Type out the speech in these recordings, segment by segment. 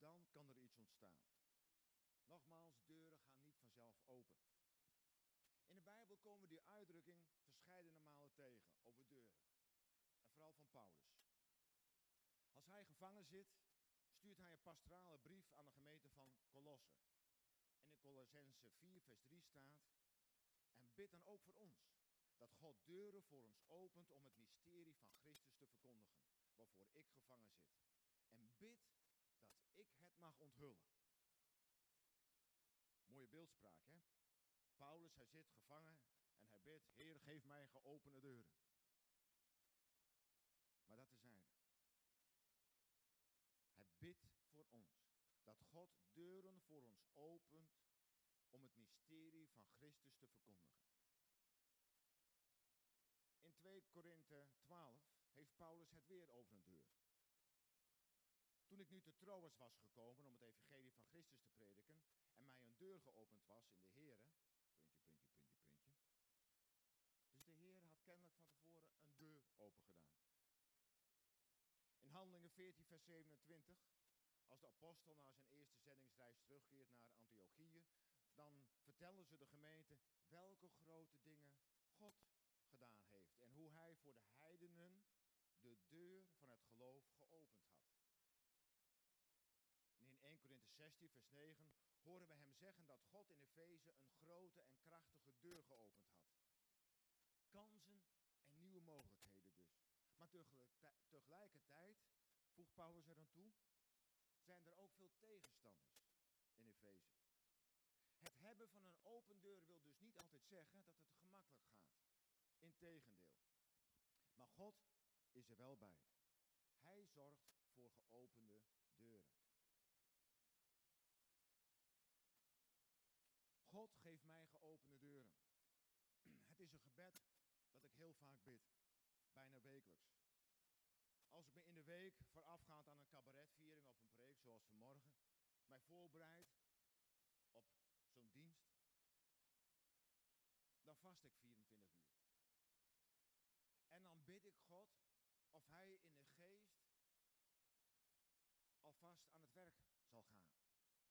dan kan er iets ontstaan. Nogmaals, deuren gaan niet vanzelf open. In de Bijbel komen we die uitdrukking verscheidene malen tegen over deuren. En vooral van Paulus. Als hij gevangen zit, stuurt hij een pastorale brief aan de gemeente van Colosse. En in Colossense 4, vers 3 staat, en bid dan ook voor ons, dat God deuren voor ons opent om het mysterie van Christus te verkondigen, waarvoor ik gevangen zit. En bid ik het mag onthullen. Mooie beeldspraak, hè? Paulus, hij zit gevangen en hij bidt, Heer, geef mij geopende deuren. Maar dat zijn. Hij bidt voor ons. Dat God deuren voor ons opent om het mysterie van Christus te verkondigen. In 2 Korinthe 12 heeft Paulus het weer over een deur. Toen ik nu te Troas was gekomen om het evangelie van Christus te prediken en mij een deur geopend was in de Here, puntje, puntje, puntje, puntje. Dus de Heer had kennelijk van tevoren een deur open gedaan. In Handelingen 14, vers 27, als de apostel na zijn eerste zendingsreis terugkeert naar Antiochië, dan vertellen ze de gemeente welke grote dingen God gedaan heeft en hoe hij voor de heidenen de deur van het geloof geopend had. En in 1 Korinthe 16, vers 9, horen we hem zeggen dat God in Efeze een grote en krachtige deur geopend had. Kansen en nieuwe mogelijkheden dus. Maar tegelijkertijd, voegt Paulus er aan toe, zijn er ook veel tegenstanders in Efeze. Het hebben van een open deur wil dus niet altijd zeggen dat het gemakkelijk gaat. Integendeel. Maar God is er wel bij. Hij zorgt voor geopende deuren. God geeft mij geopende deuren. Het is een gebed dat ik heel vaak bid, bijna wekelijks. Als ik me in de week voorafgaand aan een cabaretviering of een preek zoals vanmorgen, mij voorbereid op zo'n dienst, dan vast ik 24 uur. En dan bid ik God of Hij in de geest alvast aan het werk zal gaan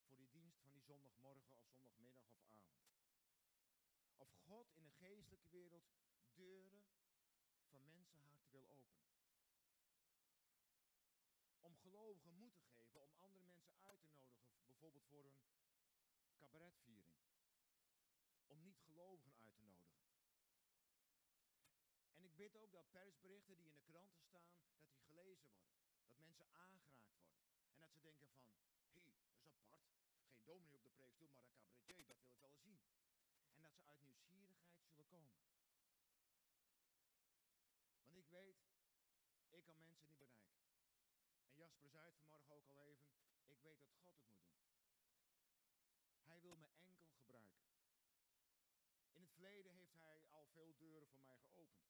voor die dienst van die zondagmorgen of zondagmiddag of avond. Of God in de geestelijke wereld deuren van mensenharten wil openen. Om gelovigen moed te geven, om andere mensen uit te nodigen, bijvoorbeeld voor een cabaretviering. Om niet-gelovigen uit te nodigen. En ik bid ook dat persberichten die in de kranten staan, dat die gelezen worden. Dat mensen aangeraakt worden. En dat ze denken van, hé, hey, dat is apart. Geen dominee op de preekstoel, maar een cabaretier, wil ik wel eens zien. En dat ze uit nieuwsgierigheid zullen komen. Want ik weet, ik kan mensen niet bereiken. En Jasper zei het vanmorgen ook al even, ik weet dat God het moet doen. Hij wil me enkel gebruiken. In het verleden heeft hij al veel deuren voor mij geopend.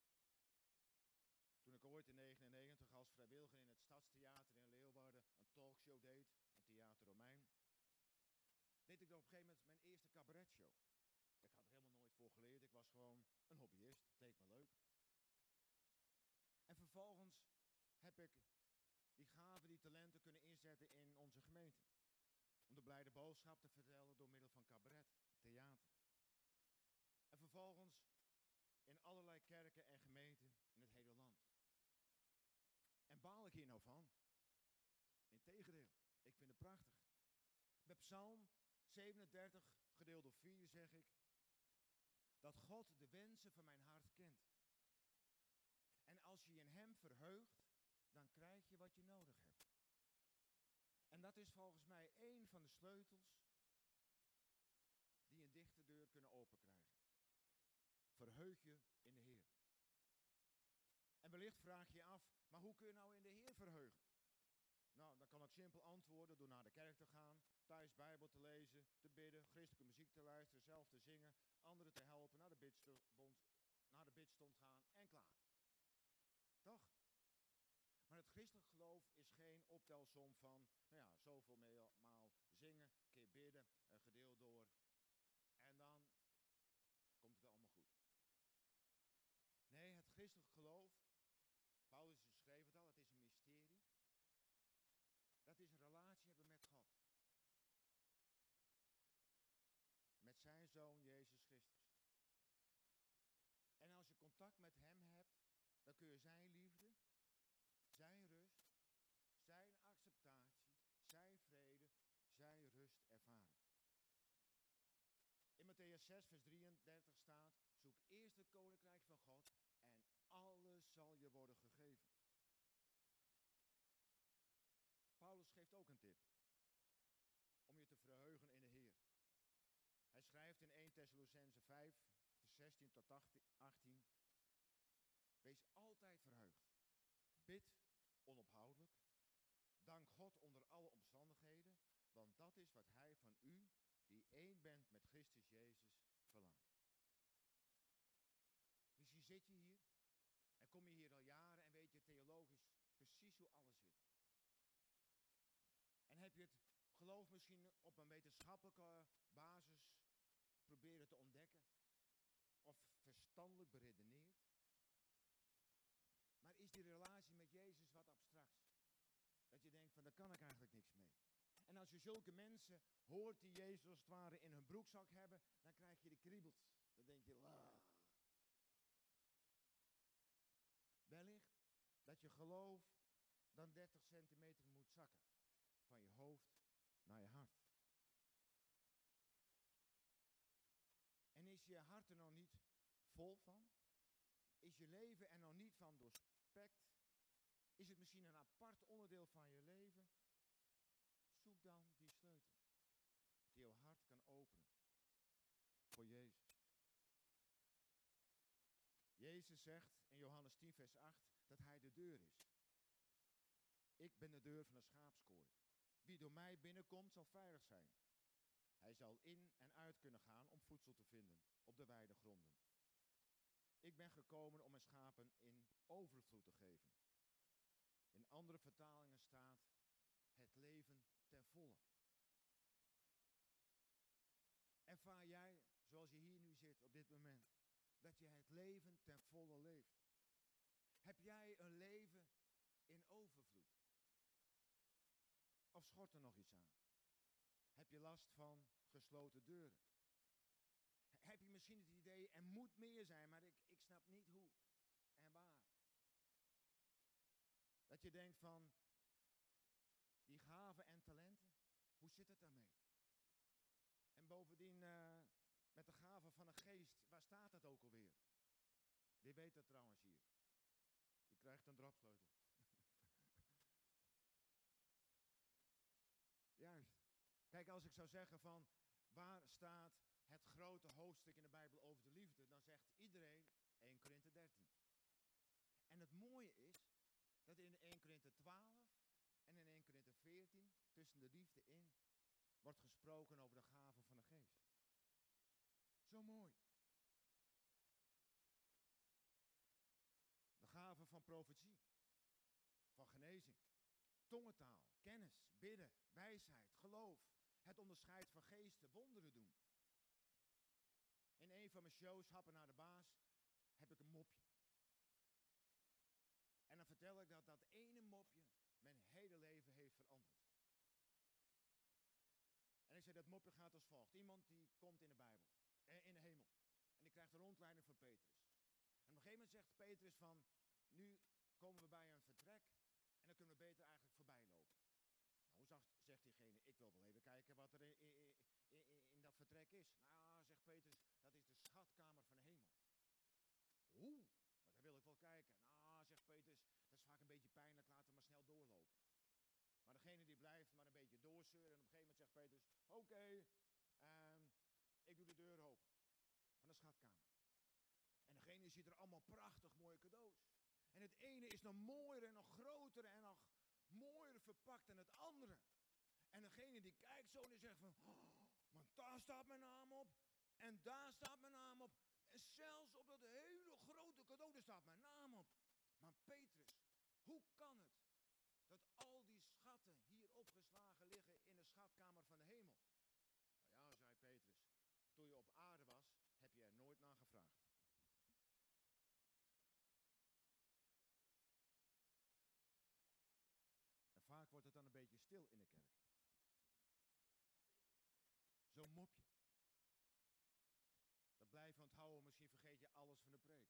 Toen ik ooit in 1999 als vrijwilliger in het Stadstheater in Leeuwarden een talkshow deed, een Theater Romein, deed ik op een gegeven moment mijn eerste cabaretshow. Ik had er helemaal nooit voor geleerd, ik was gewoon een hobbyist, het leek me leuk. En vervolgens heb ik die gaven, die talenten kunnen inzetten in onze gemeente. Om de blijde boodschap te vertellen door middel van cabaret, theater. En vervolgens in allerlei kerken en gemeenten in het hele land. En baal ik hier nou van? Integendeel, ik vind het prachtig. Bij Psalm 37, gedeeld door 4, zeg ik dat God de wensen van mijn hart kent. En als je in Hem verheugt, dan krijg je wat je nodig hebt. En dat is volgens mij een van de sleutels die een dichte deur kunnen openkrijgen. Verheug je in de Heer. En wellicht vraag je je af, maar hoe kun je nou in de Heer verheugen? Nou, dan kan ik simpel antwoorden door naar de kerk te gaan, thuis Bijbel te lezen, te bidden, christelijke muziek te luisteren, zelf te zingen, anderen te helpen, naar de bidstond, naar de gaan en klaar. Toch? Maar het christelijk geloof is geen optelsom van, nou ja, zoveel maal zingen, keer bidden, gedeeld door. zoon Jezus Christus. En als je contact met Hem hebt, dan kun je Zijn liefde, Zijn rust, Zijn acceptatie, Zijn vrede, Zijn rust ervaren. In Matthäus 6, vers 33 staat, zoek eerst het koninkrijk van God en alles zal je worden gegeven. Paulus geeft ook een tip. Thessalonicense 5, vers 16 tot 18, wees altijd verheugd. Bid onophoudelijk. Dank God onder alle omstandigheden, want dat is wat Hij van u, die één bent met Christus Jezus, verlangt. Misschien zit je hier en kom je hier al jaren en weet je theologisch precies hoe alles zit. En heb je het geloof misschien op een wetenschappelijke basis proberen te ontdekken. Of verstandelijk beredeneerd. Maar is die relatie met Jezus wat abstract? Dat je denkt van daar kan ik eigenlijk niks mee. En als je zulke mensen hoort die Jezus als het ware in hun broekzak hebben, dan krijg je de kriebels. Dan denk je, la. Wellicht dat je geloof dan 30 centimeter moet zakken. Van je hoofd naar je hart. En is je hart er nog niet vol van? Is je leven er nog niet van doorspekt? Is het misschien een apart onderdeel van je leven? Zoek dan die sleutel. Die jouw hart kan openen. Voor Jezus. Jezus zegt in Johannes 10, vers 8 dat hij de deur is. Ik ben de deur van de schaapskooi. Wie door mij binnenkomt zal veilig zijn. Hij zal in en uit kunnen gaan om voedsel te vinden op de weidegronden. Ik ben gekomen om mijn schapen in overvloed te geven. In andere vertalingen staat het leven ten volle. Ervaar jij, zoals je hier nu zit op dit moment, dat je het leven ten volle leeft? Heb jij een leven in overvloed? Of schort er nog iets aan? Heb je last van gesloten deuren? Heb je misschien het idee, er moet meer zijn, maar ik, ik snap niet hoe en waar? Dat je denkt van, die gaven en talenten, hoe zit het daarmee? En bovendien, uh, met de gaven van een geest, waar staat dat ook alweer? Wie weet dat trouwens hier? Je krijgt een drapsleutel. Als ik zou zeggen van waar staat het grote hoofdstuk in de Bijbel over de liefde, dan zegt iedereen 1 Korinthe 13. En het mooie is dat in 1 Korinthe 12 en in 1 Korinthe 14 tussen de liefde in wordt gesproken over de gaven van de geest. Zo mooi. De gaven van profetie, van genezing, tongentaal, kennis, bidden, wijsheid, geloof, het onderscheid van geesten, wonderen doen. In een van mijn shows, Happen naar de Baas, heb ik een mopje. En dan vertel ik dat dat ene mopje mijn hele leven heeft veranderd. En ik zei, dat mopje gaat als volgt. Iemand die komt in de Bijbel, eh, in de hemel. En die krijgt een rondleiding van Petrus. En op een gegeven moment zegt Petrus van, nu komen we bij een vertrek en dan kunnen we beter eigenlijk zegt, ik wil wel even kijken wat er in, dat vertrek is. Nou, zegt Petrus, dat is de schatkamer van de hemel. Oeh, maar daar wil ik wel kijken. Nou, zegt Petrus, dat is vaak een beetje pijnlijk, laten we maar snel doorlopen. Maar degene die blijft maar een beetje doorzeuren. En op een gegeven moment zegt Petrus, oké, ehm, ik doe de deur open van de schatkamer. En degene ziet er allemaal prachtig mooie cadeaus. En het ene is nog mooier en nog groter en nog mooier verpakt dan het andere. En degene die kijkt zo die zegt van, oh, daar staat mijn naam op. En daar staat mijn naam op. En zelfs op dat hele grote cadeau, daar staat mijn naam op. Maar Petrus, hoe kan het dat al die schatten hier opgeslagen liggen in de schatkamer van de hemel? Nou ja, zei Petrus, toen je op aarde was, heb je er nooit naar gevraagd. En vaak wordt het dan een beetje stil in de kerk. Dat blijf je onthouden, misschien vergeet je alles van de preek.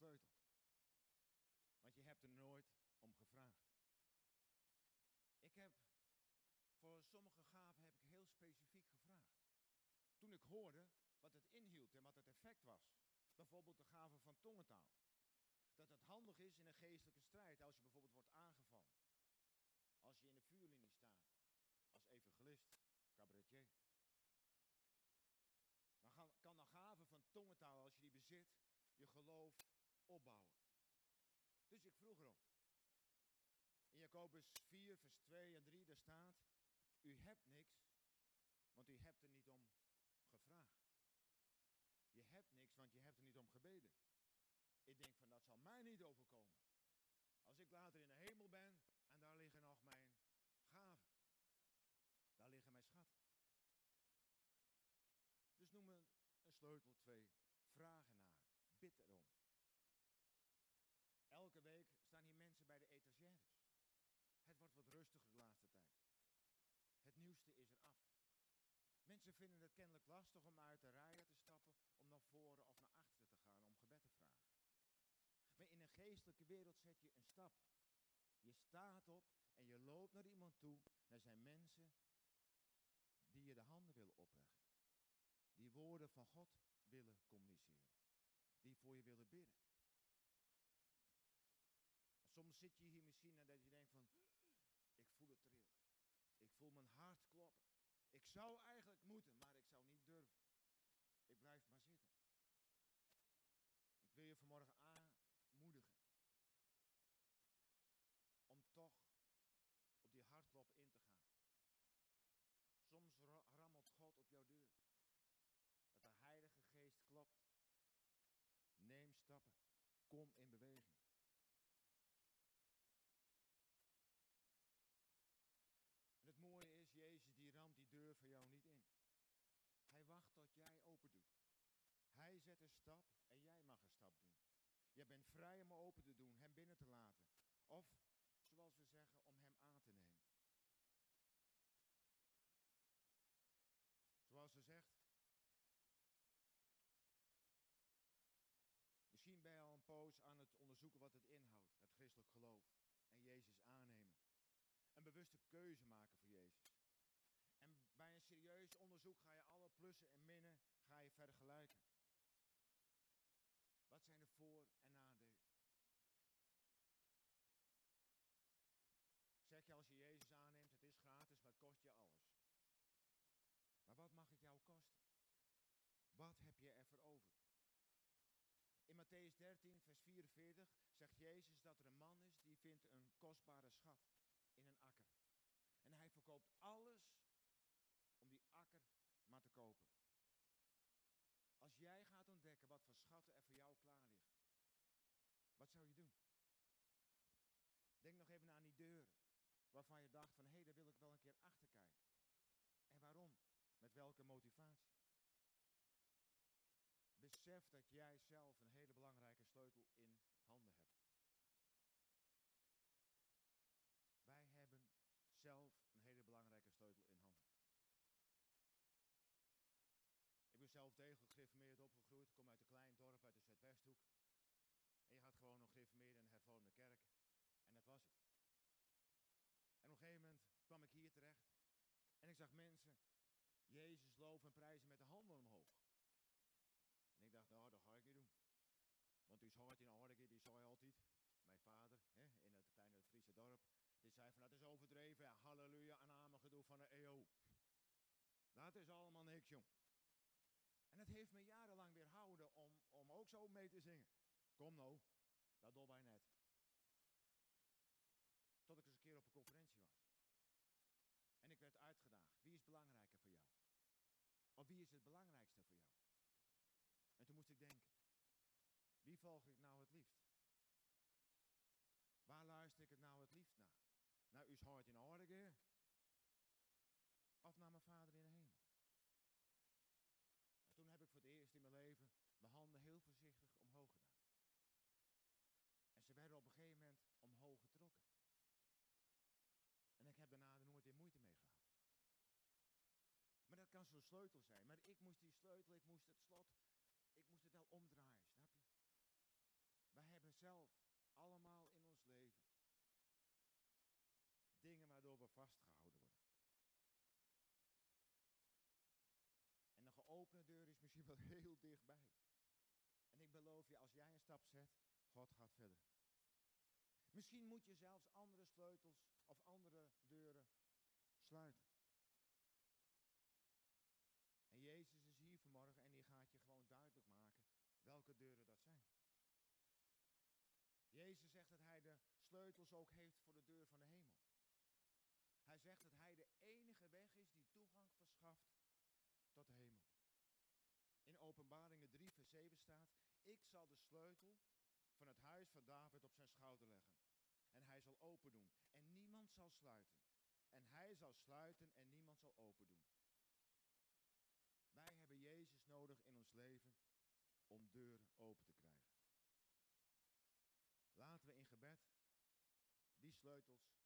sleutel. Want je hebt er nooit om gevraagd. Ik heb voor sommige gaven heb ik heel specifiek gevraagd. Toen ik hoorde wat het inhield en wat het effect was. Bijvoorbeeld de gave van tongentaal. Dat het handig is in een geestelijke strijd als je bijvoorbeeld wordt aangevallen. Als je in de vuurlinie staat als evangelist, cabaretier. Kan de gave van tongentaal, als je die bezit, je geloof opbouwen. Dus ik vroeg erom. In Jacobus 4, vers 2 en 3, daar staat, u hebt niks, want u hebt er niet om gevraagd. Je hebt niks, want je hebt er niet om gebeden. Ik denk van, dat zal mij niet overkomen. Als ik later in de hemel ben en daar liggen nog mijn gaven. Daar liggen mijn schatten. Dus noem een, een sleutel twee. Vragen naar. Bid erom. Elke week staan hier mensen bij de etagères. Het wordt wat rustiger de laatste tijd. Het nieuwste is eraf. Mensen vinden het kennelijk lastig om uit de rijen te stappen, om naar voren of naar achteren te gaan om gebed te vragen. Maar in een geestelijke wereld zet je een stap. Je staat op en je loopt naar iemand toe. Er zijn mensen die je de handen woorden van God willen communiceren. Die voor je willen bidden. Soms zit je hier misschien en dat je denkt van, ik voel het trillen. Ik voel mijn hart kloppen. Ik zou eigenlijk moeten, maar ik zou niet durven. Ik blijf maar zitten. Ik wil je vanmorgen aanmoedigen. Om toch op die hartkloppen in te gaan. Soms rammelt God op jouw deur. Dat de Heilige Geest klopt. Neem stappen. Kom in beweging. deur voor jou niet in. Hij wacht tot jij open doet. Hij zet een stap en jij mag een stap doen. Je bent vrij om open te doen, hem binnen te laten. Of, zoals we zeggen, om hem aan te nemen. Zoals ze zegt. Misschien ben je al een poos aan het onderzoeken wat het inhoudt, het christelijk En Jezus aannemen. Een bewuste keuze maken voor Jezus bij een serieus onderzoek ga je alle plussen en minnen ga je vergelijken. Wat zijn de voor- en nadelen? Zeg je als je Jezus aanneemt, het is gratis, maar het kost je alles. Maar wat mag het jou kosten? Wat heb je ervoor over? Matthäus 13, vers 44 zegt Jezus dat er een man is die vindt een kostbare schat in een akker. En hij verkoopt alles maar te kopen. Als jij gaat ontdekken wat voor schatten er voor jou klaar liggen, wat zou je doen? Denk nog even aan die deuren, waarvan je dacht van hé, hey, daar wil ik wel een keer achter kijken. En waarom? Met welke motivatie? Besef dat jij zelf een hele belangrijke sleutel in handen hebt. Wij hebben zelf een hele belangrijke sleutel in handen. zelf degelijk gereformeerd opgegroeid. kom uit een klein dorp uit de Zuidwesthoek. En je gaat gewoon nog gereformeerd in een hervormde kerk. En dat was het. En op een gegeven moment kwam ik hier terecht. En ik zag mensen Jezus loven en prijzen met de handen omhoog. Nou, dat ga ik niet doen. Want u hart in orde, die zei altijd, mijn vader, hè, in het kleine Friese dorp, die zei van, dat is overdreven, halleluja, en amen gedoe van de EO. Dat is allemaal niks, jong. En het heeft me jarenlang weerhouden om, om ook zo mee te zingen. Kom nou, dat doe wij net. Tot ik eens een keer op een conferentie was. En ik werd uitgedaagd. Wie is belangrijker voor jou? Of wie is het belangrijkste voor jou? En toen ik denken. Wie volg ik nou het liefst? Waar luister ik het nou het liefst naar? Naar uw hart in orde? Of naar mijn vader in de hemel? voor het eerst in mijn leven mijn handen heel voorzichtig omhoog gedaan. En ze werden op een gegeven moment omhoog getrokken. En ik heb daarna er nooit weer moeite mee gehad. Maar dat kan zo'n sleutel zijn. Maar ik moest die sleutel, ik moest het slot, ik moest het wel omdraaien, snap je? zelf allemaal in ons leven dingen waardoor we vastgehouden worden. En een geopende deur is misschien wel heel dichtbij. En ik beloof je, als jij een stap zet, God gaat verder. Misschien moet je zelfs andere sleutels of andere deuren sluiten. En Jezus is hier vanmorgen en die gaat je gewoon duidelijk maken welke deuren dat zijn. Jezus dat hij de sleutels ook heeft voor de deur van de hemel. Hij zegt dat hij de enige weg is die toegang verschaft tot de hemel. In Openbaringen 3, vers 7 staat, ik zal de sleutel van het huis van David op zijn schouder leggen. En hij zal open doen. En niemand zal sluiten. En hij zal sluiten en niemand zal open doen. Wij hebben Jezus nodig in ons leven om deuren open te krijgen. Laten we in gebed die sleutels.